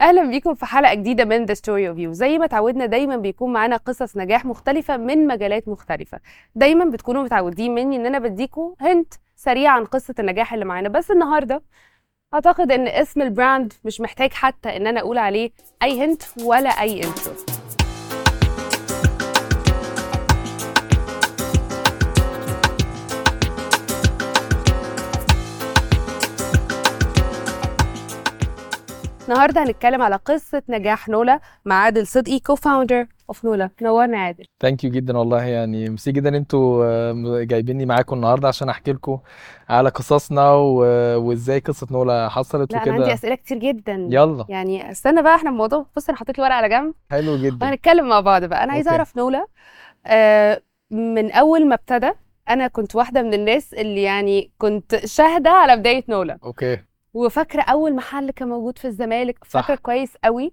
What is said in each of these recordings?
أهلا بيكم في حلقة جديدة من the story of you زي ما اتعودنا دايما بيكون معانا قصص نجاح مختلفة من مجالات مختلفة. دايما بتكونوا متعودين مني إن أنا بديكوا hint سريع عن قصة النجاح اللي معانا. بس النهارده أعتقد إن اسم ال brand مش محتاج حتى إن أنا أقول عليه أي hint ولا أي intro النهارده هنتكلم على قصة نجاح نولا مع عادل صدقي co-founder of نولا. نورنا عادل. thank you جدا والله. يعني ميرسي جدا أنتوا جايبيني معاكم النهارده عشان احكي لكم على قصصنا و- وازاي قصة نولا حصلت لا أنا عندي وكده أسئلة كتير جدا. يلا. يعني استنى بقى إحنا الموضوع بص أنا حطيت ورقه على جنب. حلو جدا. وهنتكلم مع بعض بقى. أنا عايزه. أعرف نولا آه من أول ما ابتدى أنا كنت واحدة من الناس اللي يعني كنت شاهدة على بداية نولا. okay. وفاكرة أول محل كان موجود في الزمالك. فاكرة كويس قوي.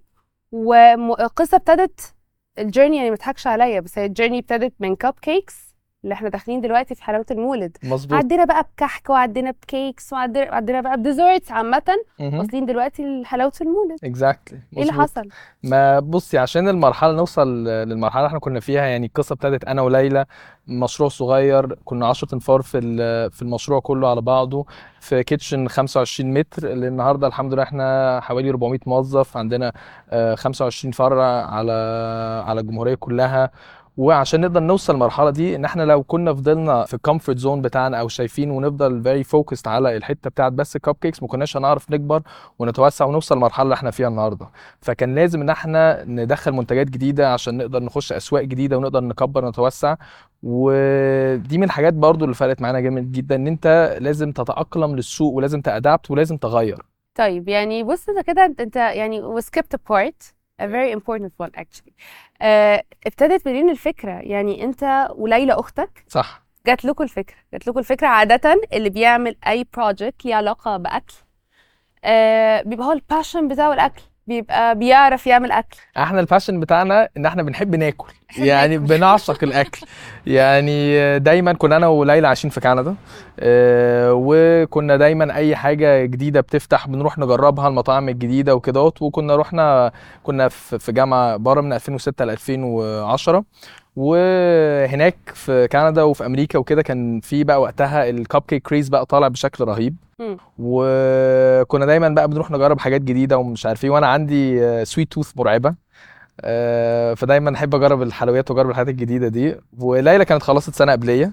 والقصة ابتدت ال journey يعني ما تضحكش عليا بس هي ال journey ابتدت من cupcakes اللي إحنا داخلين دلوقتي في حلاوة المولد. مظبوط. عدينا بقى بكحك وعدينا ب cakes وعدينا عدينا بقى ب desserts عامة. واصلين دلوقتي لحلاوة المولد. exactly إيه اللي حصل؟ ما بصي عشان المرحلة نوصل للمرحلة اللي إحنا كنا فيها يعني القصة ابتدت أنا وليلى مشروع صغير كنا 10 انفار في في المشروع كله على بعضه في kitchen 25 متر. اللي النهارده الحمد لله إحنا حوالي 400 موظف عندنا آه، 25 فرع على على الجمهورية كلها. وعشان نقدر نوصل للمرحلة دي إن إحنا لو كنا فضلنا في ال comfort zone بتاعنا أو شايفين ونفضل very focused على الحتة بتاعت بس ال cupcakes ما كناش هنعرف نكبر ونتوسع ونوصل للمرحلة اللي إحنا فيها النهارده. فكان لازم إن إحنا ندخل منتجات جديدة عشان نقدر نخش أسواق جديدة ونقدر نكبر ونتوسع. ودي من الحاجات برضو اللي فرقت معانا جامد جدا إن أنت لازم تتأقلم للسوق ولازم ت adapt ولازم تغير. طيب يعني بص انت كده أنت يعني we skipped a very important one actually. آه ابتدت منين الفكرة؟ يعني انت وليلى أختك صح. جات لكم الفكرة. جات لكم الفكرة عادة اللي بيعمل أي project ليه علاقة بأكل. آه بيبقى هو ال passion بتاعه الأكل. بيبقى بيعرف يعمل أكل. إحنا ال passion بتاعنا إن إحنا بنحب ناكل. يعني. بنعشق الأكل. يعني دايما كنا أنا وليلى عايشين في كندا آه، وكنا دايما أي حاجة جديدة بتفتح بنروح نجربها المطاعم الجديدة وكدهوت. وكنا رحنا كنا في جامعة بره من 2006 ل 2010 وهناك في كندا وفي أمريكا وكده كان في بقى وقتها ال cupcake craze بقى طالع بشكل رهيب. وكنا دايما بقى بنروح نجرب حاجات جديدة ومش عارف إيه. وأنا عندي sweet tooth مرعبة. آه، فدايما أحب أجرب الحلويات وأجرب الحاجات الجديدة دي. وليلى كانت خلصت سنة قبلية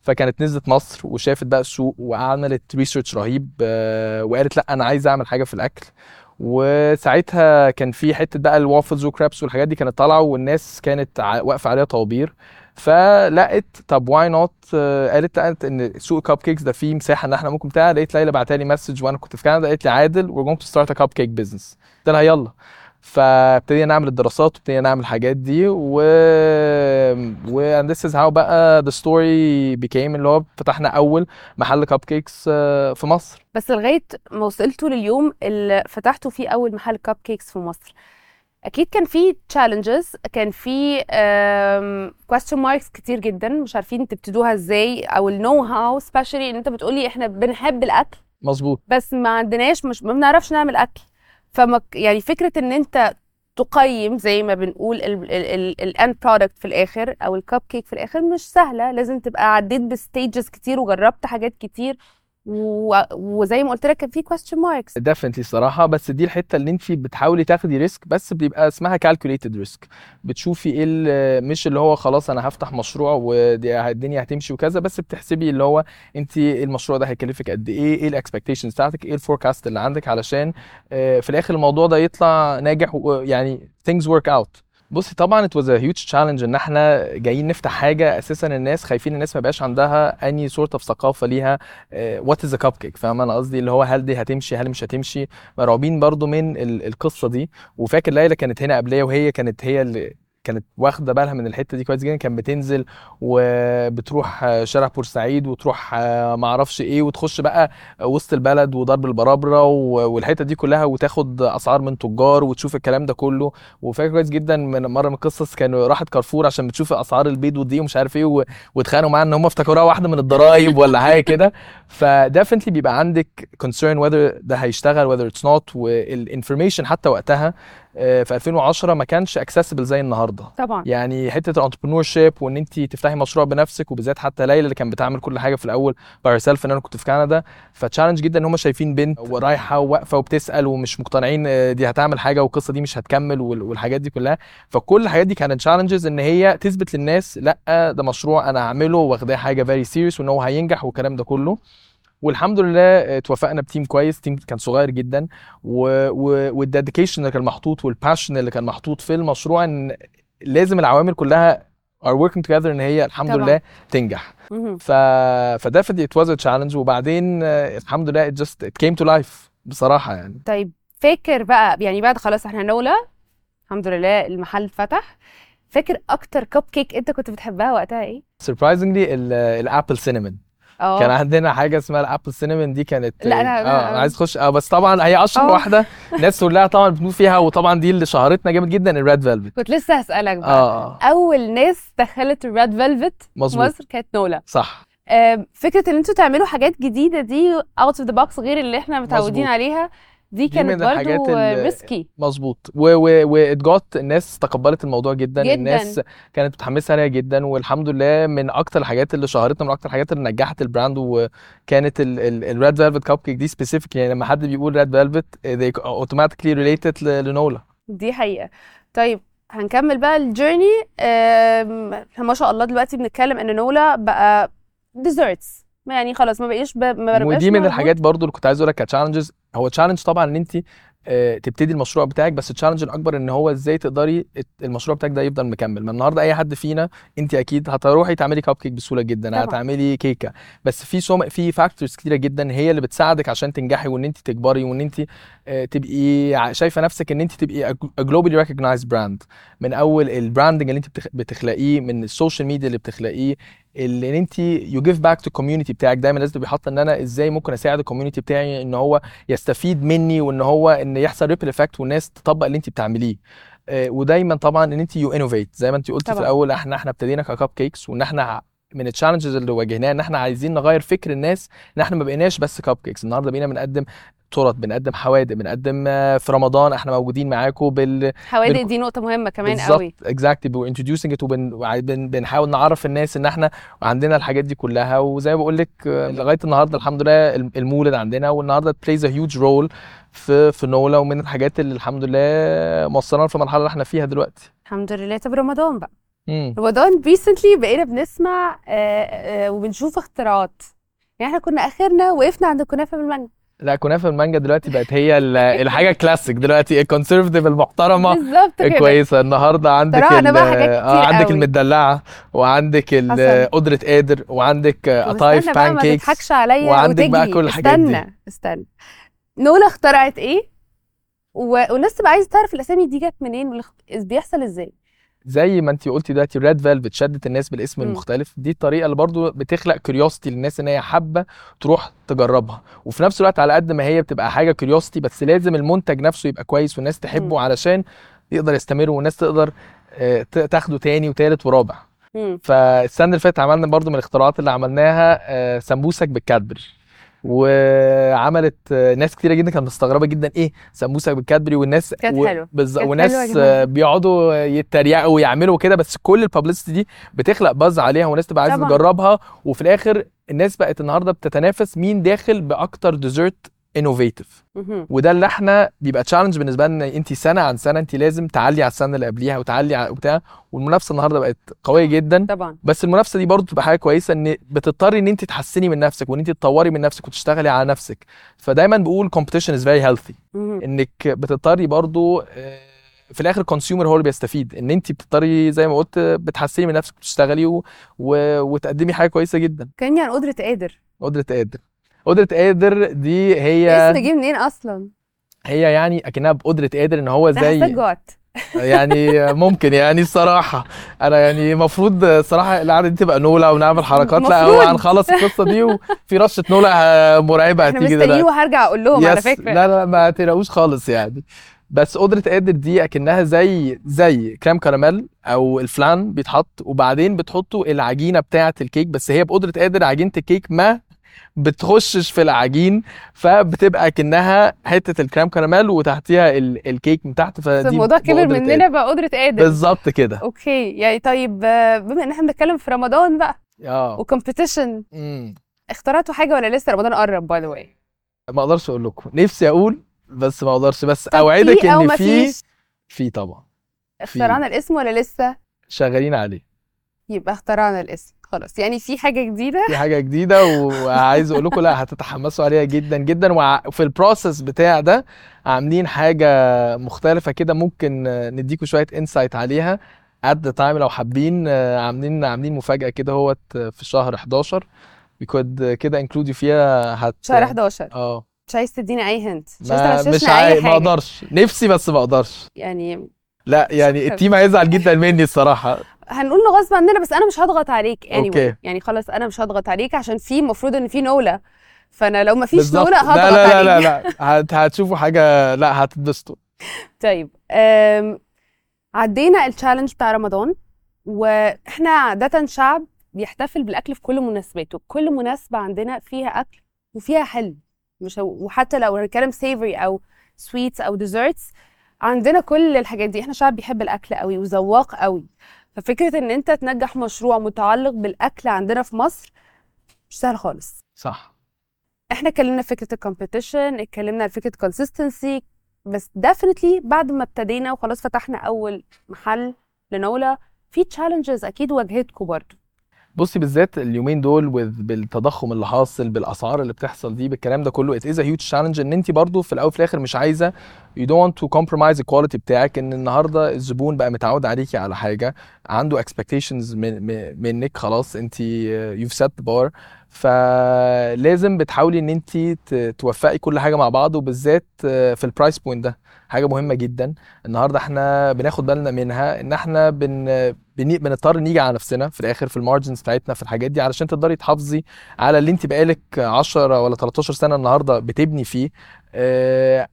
فكانت نزلت مصر وشافت بقى السوق وعملت research رهيب آه، وقالت لأ أنا عايزه أعمل حاجة في الأكل. وساعتها كان في حتة بقى الوافلز و crepes والحاجات دي كانت طالعة والناس كانت واقفة عليها طوابير. فلقت طب why not قالت لقت إن سوق ال cupcakes ده فيه مساحة إن إحنا ممكن بتاع. لقيت ليلى بعتها لي message وأنا كنت في كندا قالت لي عادل we're going to cupcake business. قلت لها يلا. فابتدينا نعمل الدراسات وابتدينا نعمل الحاجات دي و و and this is how بقى the story became اللي هو فتحنا أول محل cupcakes في مصر. بس لغاية ما وصلتوا لليوم اللي فتحتوا فيه أول محل cupcakes في مصر. أكيد كان في challenges كان في question marks كتير جدا مش عارفين تبتدوها إزاي أو ال know-how especially إن أنت بتقولي إحنا بنحب الأكل. مظبوط. بس ما عندناش مش ما بنعرفش نعمل أكل. فما يعني فكرة إن أنت تقيم زي ما بنقول ال end product في الآخر أو الكب كيك في الآخر مش سهلة. لازم تبقى عديت ب stages كتير وجربت حاجات كتير وزي ما قلت لك كان في question marks. definitely الصراحه بس دي الحتة اللي انت بتحاولي تاخدي risk بس بيبقى اسمها calculated risk بتشوفي إيه ال- مش اللي هو خلاص أنا هفتح مشروع والدنيا هتمشي وكذا بس بتحسبي اللي هو انت المشروع ده هيكلفك قد إيه إيه ال expectations بتاعتك إيه ال forecast اللي عندك علشان آه، في الآخر الموضوع ده يطلع ناجح يعني things work out. بصي طبعا was a huge challenge إن إحنا جايين نفتح حاجة أساسا الناس خايفين الناس ما بقاش عندها any sort of ثقافة ليها what is cupcake فاهم أنا قصدي؟ اللي هو هل دي هتمشي هل مش هتمشي؟ مرعوبين برضو من ال- القصة دي. وفاكر ليلى كانت هنا قبليه وهي كانت هي اللي كانت واخدة بالها من الحتة دي كويس جدا كانت بتنزل وبتروح شارع بورسعيد وتروح معرفش إيه وتخش بقى وسط البلد وضرب البرابرة والحتة دي كلها وتاخد أسعار من تجار وتشوف الكلام ده كله. وفاكر كويس جدا من مرة من القصص كانوا راحت كارفور عشان بتشوف أسعار البيض والدقيق ومش عارف إيه واتخانقوا معاها إن هم افتكروها واحدة من الضرايب ولا حاجة كده. ف definitely بيبقى عندك concern whether ده هيشتغل whether it's not وال information حتى وقتها في 2010 ما كانش accessible زي النهارده. طبعا. يعني حتة ال entrepreneurship وإن انت تفتحي مشروع بنفسك وبالذات حتى ليلى اللي كانت بتعمل كل حاجة في الأول by herself إن أنا كنت في كندا ف challenge جدا إن هم شايفين بنت ورايحة وواقفه وبتسأل ومش مقتنعين آه، دي هتعمل حاجة والقصة دي مش هتكمل وال- والحاجات دي كلها. فكل الحاجات دي كانت challenges إن هي تثبت للناس لأ ده مشروع أنا هعمله واخداه حاجة very serious وإن هو هينجح والكلام ده كله. والحمد لله آه، اتوفقنا ب team كويس team كان صغير جدا وال dedication اللي كان محطوط وال passion اللي كان محطوط في المشروع إن لازم العوامل كلها are working together إن هي الحمد طبعاً. لله تنجح. ف ف definitely it was a challenge وبعدين آه، الحمد لله it just it came to life بصراحة يعني طيب فاكر بقى يعني بعد خلاص إحنا نولا الحمد لله المحل فتح فاكر أكتر كب كيك أنت كنت بتحبها وقتها إيه؟ surprisingly ال apple cinnamon آه كان عندنا حاجة اسمها ال apple cinnamon دي كانت لا، أنا- آه أنا- أنا عايز أخش آه بس طبعا هي أشهر آه. واحدة الناس كلها طبعا بتموت فيها وطبعا دي اللي شهرتنا جامد جدا ال red velvet. كنت لسه هسألك بقى. آه. أول ناس دخلت ال red velvet مصر كانت نولا. صح. فكرة إن أنتوا تعملوا حاجات جديدة دي out of the box غير اللي إحنا متعودين مظبوط. عليها دي كانت اللي- risky مظبوط. واتجات الناس تقبلت الموضوع جدا, جداً. الناس كانت متحمسة عليها جدا. والحمد لله من أكتر الحاجات اللي شهرتنا من أكتر الحاجات اللي نجحت البراند وكانت ال red velvet cupcake دي specific يعني لما حد بيقول red velvet related ل- لنولا. دي حقيقة. طيب هنكمل بقى ال journey ما شاء الله دلوقتي بنتكلم إن نولا بقى desserts يعني خلاص ما بقيش ب... ما بقاش ودي من الحاجات برضو اللي كنت عايز أقول لك ك challenges هو challenge طبعا إن انت آه، تبتدي المشروع بتاعك بس ال challenge الأكبر إن هو إزاي تقدري المشروع بتاعك ده يفضل مكمل. ما النهارده أي حد فينا انت أكيد هتروحي تعملي كاب كيك بسهولة جدا طبعاً. هتعملي كيكه بس في some في factors كتيرة جدا هي اللي بتساعدك عشان تنجحي وإن انت تكبري وإن انت آه، تبقي شايفة نفسك إن انت تبقي globally recognized brand من أول ال branding اللي انت بتخ- بتخلقيه من ال social media اللي بتخلقيه ان انت you give back to ال community بتاعك دايما لازم تبقي حاطة ان أنا إزاي ممكن اساعد ال community بتاعي ان هو يستفيد مني وان هو ان يحصل ripple effect والناس تطبق اللي انت بتعمليه. آه، ودايما طبعا ان انت you innovate زي ما انت قلتي في طبعاً. الأول إحنا إحنا ابتدينا ك cupcakes وان إحنا من ال challenges اللي واجهناها إن إحنا عايزين نغير فكر الناس إن إحنا ما بقيناش بس cupcakes النهارده بقينا بنقدم تورت بنقدم حوادق بنقدم آه، في رمضان إحنا موجودين معاكم بال حوادق بالك- دي نقطة مهمة كمان قوي. exactly introducing it وبنحاول نعرف الناس ان إحنا عندنا الحاجات دي كلها. وزي ما بقول لك آه، لغاية النهارده الحمد لله الم- المولد عندنا والنهاردة plays a huge role في في نولا ومن الحاجات اللي الحمد لله موصلنا في المرحلة اللي إحنا فيها دلوقتي. الحمد لله. طب رمضان بقى. امم رمضان recently بقينا بنسمع آه، آه، وبنشوف اختراعات. يعني إحنا كنا آخرنا وقفنا عند الكنافه بالمانجا. لا كنافه المانجا دلوقتي بقت هي ال- الحاجة الكلاسيك دلوقتي ال conservative المحترمة بالظبط كده كويسة النهارده عندك بقى آه عندك قوي. المدلعة وعندك. قدرة قادر وعندك قطايف بقى pancakes تضحكش عليا وعندك بقى وتجري. كل الحاجات دي. استنى استنى نولا اخترعت إيه و... والناس تبقى عايزة تعرف الأسامي دي جت منين. بيحصل إزاي زي ما انت قلتي دلوقتي red velvet شدت الناس بالاسم مم. المختلف دي الطريقة اللي برضو بتخلق curiosity للناس إن هي حابة تروح تجربها وفي نفس الوقت على قد ما هي بتبقى حاجة curiosity بس لازم المنتج نفسه يبقى كويس والناس تحبه مم. علشان يقدر يستمر والناس تقدر آه، تاخده تاني وتالت ورابع. فالسنة اللي فاتت عملنا برضو من الاختراعات اللي عملناها آه، سمبوسك بالكادبري وعملت آه، ناس كتيرة جدا كانت مستغربة جدا إيه سمبوسك بالكادبري والناس كانت و- حلوة. بالظبط كانت حلوة وناس. آه، بيقعدوا يتريقوا ويعملوا كده بس كل ال publicity دي بتخلق buzz عليها وناس تبقى عايزة. تجربها وفي الآخر الناس بقت النهارده بتتنافس مين داخل بأكتر dessert innovative. وده اللي إحنا بيبقى challenge بالنسبة لنا. انت سنة عن سنة انت لازم تعلي على السنة اللي قبليها وتعلي على وبتاع. والمنافسة النهارده بقت قوية جدا. طبعا. بس المنافسة دي برضو تبقى حاجة كويسة ان بتضطري ان انت تحسني من نفسك وان انت تطوري من نفسك وتشتغلي على نفسك. فدايما بقول is very healthy. مهم. انك بتضطري برضو آه، في الآخر الكونسيومر هو اللي بيستفيد. ان انت بتضطري زي ما قلت بتحسني من نفسك وتشتغلي و... و... وتقدمي حاجة كويسة جدا. كان عن قدرة قادر. قدرة قادر. قدرة قادر دي هي اسم جه منين أصلا. هي يعني أكنها بقدرة قادر إن هو أنا زي يعني ممكن يعني الصراحة. أنا يعني المفروض الصراحة القعدة دي تبقى نولا ونعمل حركات. لا هو. هنخلص القصة دي وفي رشة نولا مرعبة هتيجي دلوقتي. وهرجع أقول لهم على فكرة. لا لا ما تقلقوش خالص يعني. بس قدرة قادر دي أكنها زي زي كريم كراميل أو الفلان بيتحط وبعدين بتحطوا العجينة بتاعة الكيك. بس هي بقدرة قادر عجينة الكيك ما بتخشش في العجين فبتبقى كأنها حتة الكريم كراميل وتحتيها ال- الكيك من تحت فدي الموضوع كبر مننا قدرة قادر. بقى قدرة قادر. بالظبط كده. okay يعني طيب بما إن إحنا بنتكلم في رمضان بقى آه. و competition. اخترعتوا حاجة ولا لسه رمضان قرب باي ذا واي ما أقدرش أقول لكم. نفسي أقول بس ما أقدرش بس أوعدك أو إن في في طبعا. اخترعنا الاسم ولا لسه؟ شغالين عليه. يبقى اخترعنا الاسم. خلاص يعني في حاجة جديدة؟ في حاجة جديدة وعايز أقول لكم لا هتتحمسوا عليها جدا جدا. وفي ال process بتاع ده عاملين حاجة مختلفة كده ممكن نديكم شوية insight عليها. At the time لو حابين عاملين عاملين مفاجأة كده هوت في شهر 11 we could آه، كده you فيها hint شهر 11 آه. مش عايز تديني أي hint مش عايز مش عاي... أي ما أقدرش. نفسي بس ما أقدرش. يعني لا يعني ال team هيزعل جدا مني الصراحة. هنقول له غصب عننا بس أنا مش هضغط عليك anyway. okay. يعني خلاص أنا مش هضغط عليك عشان في المفروض إن في نولا فأنا لو ما فيش نولا هضغط لا لا لا لا لا هت... هتشوفوا حاجة لا هتتبسطوا طيب. عدينا ال challenge بتاع رمضان وإحنا عادة شعب بيحتفل بالأكل في كل مناسباته كل مناسبة عندنا فيها أكل وفيها حلو مش. وحتى لو هنتكلم savory أو sweets أو desserts عندنا كل الحاجات دي إحنا شعب بيحب الأكل قوي وذواق قوي ففكرة إن أنت تنجح مشروع متعلق بالأكل عندنا في مصر مش سهل خالص. صح. إحنا اتكلمنا فكرة ال competition اتكلمنا فكرة consistency بس definitely بعد ما ابتدينا وخلاص فتحنا أول محل لنولا في challenges أكيد واجهتكم برضو. بصي بالذات اليومين دول بالتضخم اللي حاصل بالأسعار اللي بتحصل دي بالكلام ده كله is a huge challenge إن انت برضو في الأول وفي الآخر مش عايزة don't want to compromise ال quality بتاعك إن النهارده الزبون بقى متعود عليكي على حاجة عنده expectations من من- منك خلاص انت set the bar. فلازم بتحاولي إن انت توفقي كل حاجة مع بعض وبالذات uh, في ال price point ده. حاجة مهمة جدا. النهارده إحنا بناخد بالنا منها إن إحنا بن بنضطر نيجي على نفسنا في الآخر في ال margins بتاعتنا في الحاجات دي علشان تقدري تحافظي على اللي أنت بقالك 10 ولا 13 سنة النهارده بتبني فيه.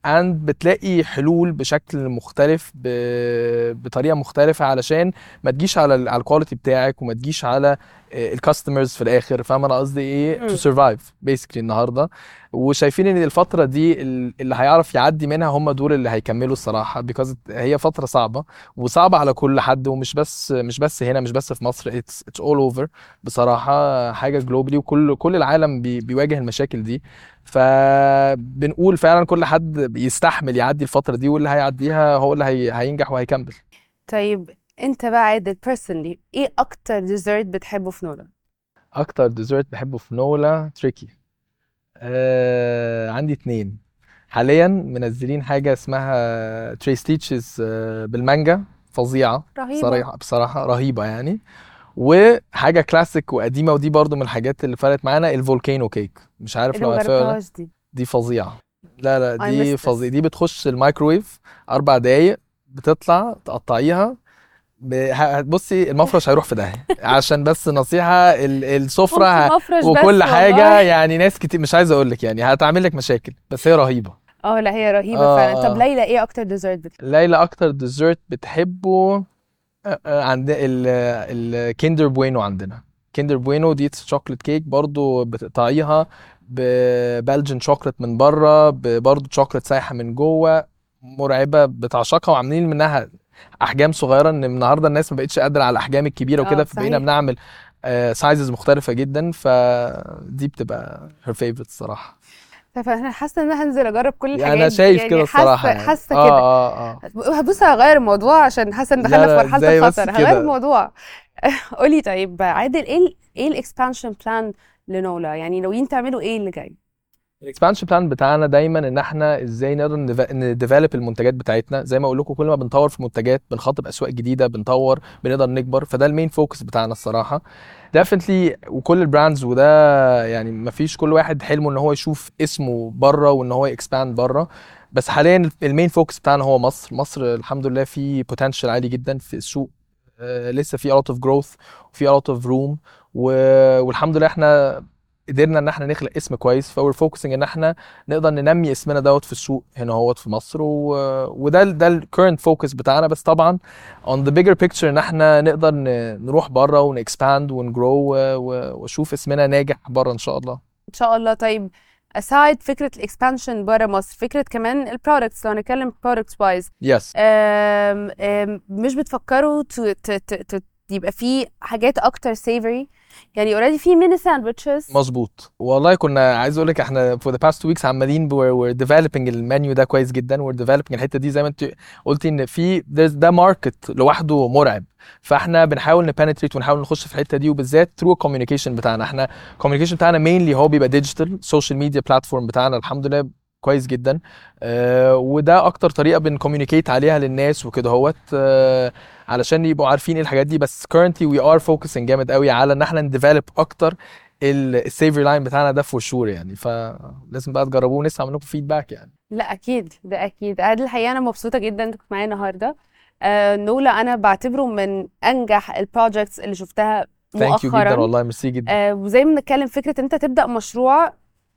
and بتلاقي حلول بشكل مختلف بطريقة مختلفة علشان ما تجيش على على ال quality بتاعك وما تجيش على ال customers في الآخر فاهم أنا قصدي إيه. to survive basically النهارده. وشايفين إن الفترة دي ال- اللي هيعرف يعدي منها هم دول اللي هيكملوا الصراحة because هي فترة صعبة وصعبة على كل حد ومش بس مش بس هنا مش بس في مصر it's all over بصراحة حاجة globally وكل كل العالم بي بيواجه المشاكل دي. فبنقول فعلا كل حد يستحمل يعدي الفترة دي واللي هيعديها هو اللي هي هينجح وهيكمل. طيب انت بقى عادل personally إيه أكتر dessert بتحبه في نولا؟ أكتر dessert بحبه في نولا tricky آه عندي اتنين. حاليا منزلين حاجة اسمها tres leches بالمانجا. فظيعة. رهيبة. صراحة بصراحة رهيبة يعني. وحاجة كلاسيك وقديمة ودي برضو من الحاجات اللي فرقت معانا ال volcano cake مش عارف لو عارفها دي. دي فظيعة. لا لا دي. فظيعة. دي بتخش الميكرويف أربع دقايق بتطلع تقطعيها بصي المفرش هيروح في داهية. عشان بس نصيحة ال- السفرة وكل حاجة والله. يعني ناس كتير مش عايز أقول لك يعني هتعمل لك مشاكل بس هي رهيبة. آه لا هي رهيبة آه، فعلا. طب آه. ليلى إيه أكتر dessert بتحبه ليلى أكتر dessert بتحبه؟ آه، آه، عند الكيندر بوينو عندنا. كيندر بوينو دي chocolate cake برضو بتقطعيها ب Belgian chocolate من بره برضو شوكليت سايحة من جوه مرعبة بتعشقها وعاملين منها أحجام صغيرة إن النهارده الناس ما بقتش قادرة على الأحجام الكبيرة آه، وكده فبقينا صحيح. بنعمل sizes مختلفة جدا فدي بتبقى her favorite الصراحه طب أنا حاسة إن أنا هنزل أجرب كل الحاجات أنا دي. شايف يعني كده حاسة الصراحه يعني. حاسة آه كده آه آه بص هغير الموضوع عشان حاسة إن دخلنا في مرحلة الخطر هغير؟ الموضوع قولي طيب عادل إيه إيه ال expansion plan لنولا يعني ناويين تعملوا إيه اللي جاي ال expansion plan بتاعنا دايما إن إحنا إزاي نقدر ن develop المنتجات بتاعتنا. زي ما أقول لكم كل ما بنطور في منتجات بنخاطب أسواق جديدة بنطور بنقدر نكبر. فده ال main focus بتاعنا الصراحة. definitely وكل ال brands وده يعني ما فيش كل واحد حلمه إن هو يشوف اسمه بره وإن هو ي expand بره. بس حاليا ال main focus بتاعنا هو مصر. مصر الحمد لله في potential عالي جدا في السوق. آه، لسه في a lot of growth وفي a lot of room والحمد لله إحنا قدرنا إن إحنا نخلق اسم كويس for focusing إن إحنا نقدر ننمي اسمنا دوت في السوق هنا هوت في مصر و... وده ده ال current focus بتاعنا. بس طبعا on the bigger picture إن إحنا نقدر. نروح بره ون expand ون grow واشوف اسمنا ناجح بره إن شاء الله. إن شاء الله. طيب aside فكرة ال expansion بره مصر فكرة كمان ال products لو هنتكلم products wise yes مش بتفكروا ت- ت- ت- ت- يبقى في حاجات أكتر savory يعني already في mini sandwiches مظبوط. والله كنا عايز أقول لك إحنا for the past two weeks عمالين we're developing المنيو ده كويس جدا. We're developing الحتة دي زي ما انت قلتي إن في ده market لوحده مرعب. فإحنا بنحاول نبنتريت ونحاول نخش في الحتة دي وبالذات through ال communication بتاعنا. إحنا ال communication بتاعنا mainly هو بيبقى digital social media platform بتاعنا. الحمد لله كويس جدا. آه وده أكتر طريقة بن communicate عليها للناس وكده هوت آه علشان يبقوا عارفين إيه الحاجات دي. بس currently we are focusing جامد قوي على إن إحنا ن develop أكتر ال savory line بتاعنا ده for sure يعني. فلازم بقى تجربوه ونسمع منكم feedback يعني. لا أكيد. ده أكيد. أنا الحقيقة أنا مبسوطة جدا إنك معايا النهارده. آه نولا أنا بعتبره من أنجح ال projects اللي شفتها thank you مؤخرا. جدا والله ميرسي جدا. آه وزي ما بنتكلم فكرة إن أنت تبدأ مشروع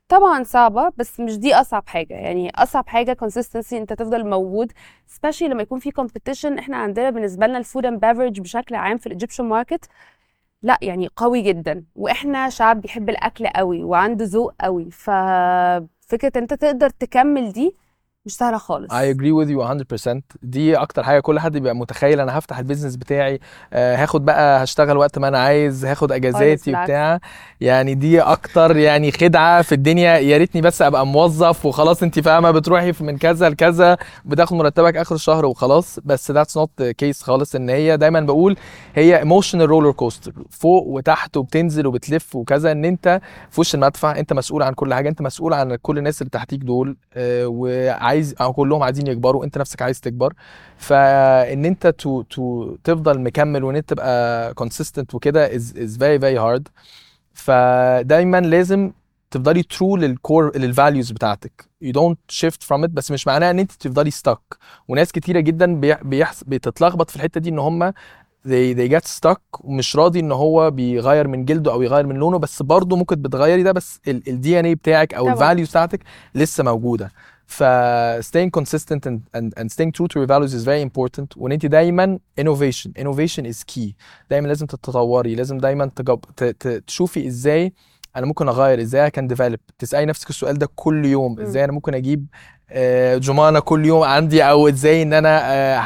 طبعا صعبة بس مش دي أصعب حاجة. يعني أصعب حاجة consistency أنت تفضل موجود especially لما يكون في competition. إحنا عندنا بالنسبة لنا ال food and beverage بشكل عام في ال Egyptian market لا يعني قوي جدا. وإحنا شعب بيحب الأكل قوي وعنده ذوق قوي. ففكره أنت تقدر تكمل دي مش سهلة خالص. I agree with you 100% دي أكتر حاجة كل حد بيبقى متخيل. أنا هفتح ال business بتاعي آه، هاخد بقى هشتغل وقت ما أنا عايز هاخد أجازاتي. وبتاع. يعني دي أكتر يعني خدعة في الدنيا. يا ريتني بس أبقى موظف وخلاص أنت فاهمة بتروحي من كذا لكذا بتاخد مرتبك آخر الشهر وخلاص. بس not the case خالص. إن هي دايما بقول هي emotional roller coaster. فوق وتحت وبتنزل وبتلف وكذا. إن أنت في وش المدفع؟ أنت مسؤول عن كل حاجة. أنت مسؤول عن كل الناس اللي تحتيك دول. آه، وعايز أو كلهم عايزين يكبروا أنت نفسك عايز تكبر. فإن أنت to to تفضل مكمل وإن أنت تبقى consistent وكده is is very very hard. فدايما لازم تفضلي true لل core لل values بتاعتك. You don't shift from it بس مش معناها إن أنت تفضلي stuck. وناس كتيرة جدا بيح- بيحس بتتلخبط في الحتة دي إن هم they, they get stuck ومش راضي إن هو بيغير من جلده أو يغير من لونه بس برضه ممكن بتغيري ده بس ال DNA بتاعك أو طبعاً. ال values بتاعتك لسه موجودة. ف staying consistent and, and, and staying true to your values is very important. وإن انت دايما innovation innovation is key. دايما لازم تتطوري لازم دايما تجب... ت... ت... تشوفي إزاي أنا ممكن أغير إزاي كان ديفلوب تسألي نفسك السؤال ده كل يوم إزاي أنا ممكن أجيب جمانه كل يوم. عندي أو إزاي إن أنا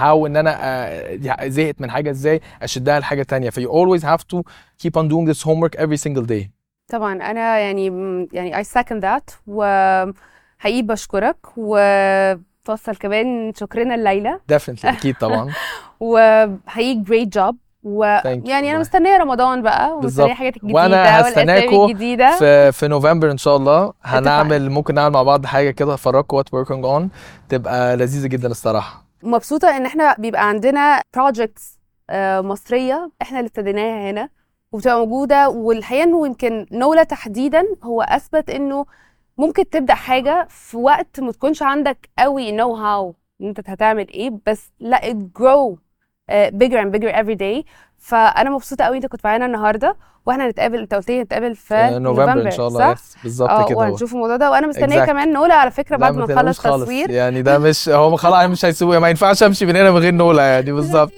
هاو إن أنا آه، زهقت من حاجة إزاي أشدها لحاجة تانية. ف you always have to keep on doing this homework every single day. طبعا. أنا يعني يعني I second that وحقيقي بشكرك وتوصل كمان شكرنا الليلة definitely أكيد طبعا. وحقيقي great job. Thank you ويعني أنا. مستنية رمضان بقى ومستنيه. حاجات الجديدة هستناكوا الجديدة. في في نوفمبر إن شاء الله. هنعمل ممكن نعمل مع بعض حاجة كده افرجكم وات working on تبقى لذيذة جدا الصراحة. مبسوطة إن إحنا بيبقى عندنا projects آه، مصرية إحنا اللي ابتديناها هنا وبتبقى موجودة. والحقيقة إنه يمكن نولا تحديدا هو أثبت إنه ممكن تبدأ حاجة في وقت ما تكونش عندك قوي نو هاو إن أنت هتعمل إيه بس لا grow. uh, bigger and bigger every day. فأنا مبسوطة قوي أنت كنت معانا النهارده وإحنا هنتقابل أنت قلت لي نتقابل في في نوفمبر إن شاء الله بالظبط آه كده هو. وهنشوف الموضوع ده. وأنا مستنية Exact. كمان نولا على فكرة بعد ما نخلص. تصوير. يعني ده مش هو خلاص مش هيسيبوه ما ينفعش أمشي من هنا من غير نولا يعني بالظبط.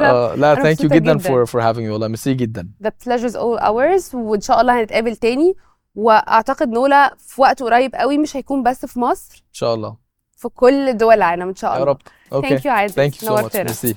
آه لا thank you جدا. فور فور هافينج والله. ميرسي جدا. The pleasure's all ours وإن شاء الله هنتقابل تاني. وأعتقد نولا في وقت قريب قوي مش هيكون بس في مصر. إن شاء الله. في كل دول العالم إن شاء يا الله. رب. Okay Thank you عادل thank you so much نورتنا ميرسي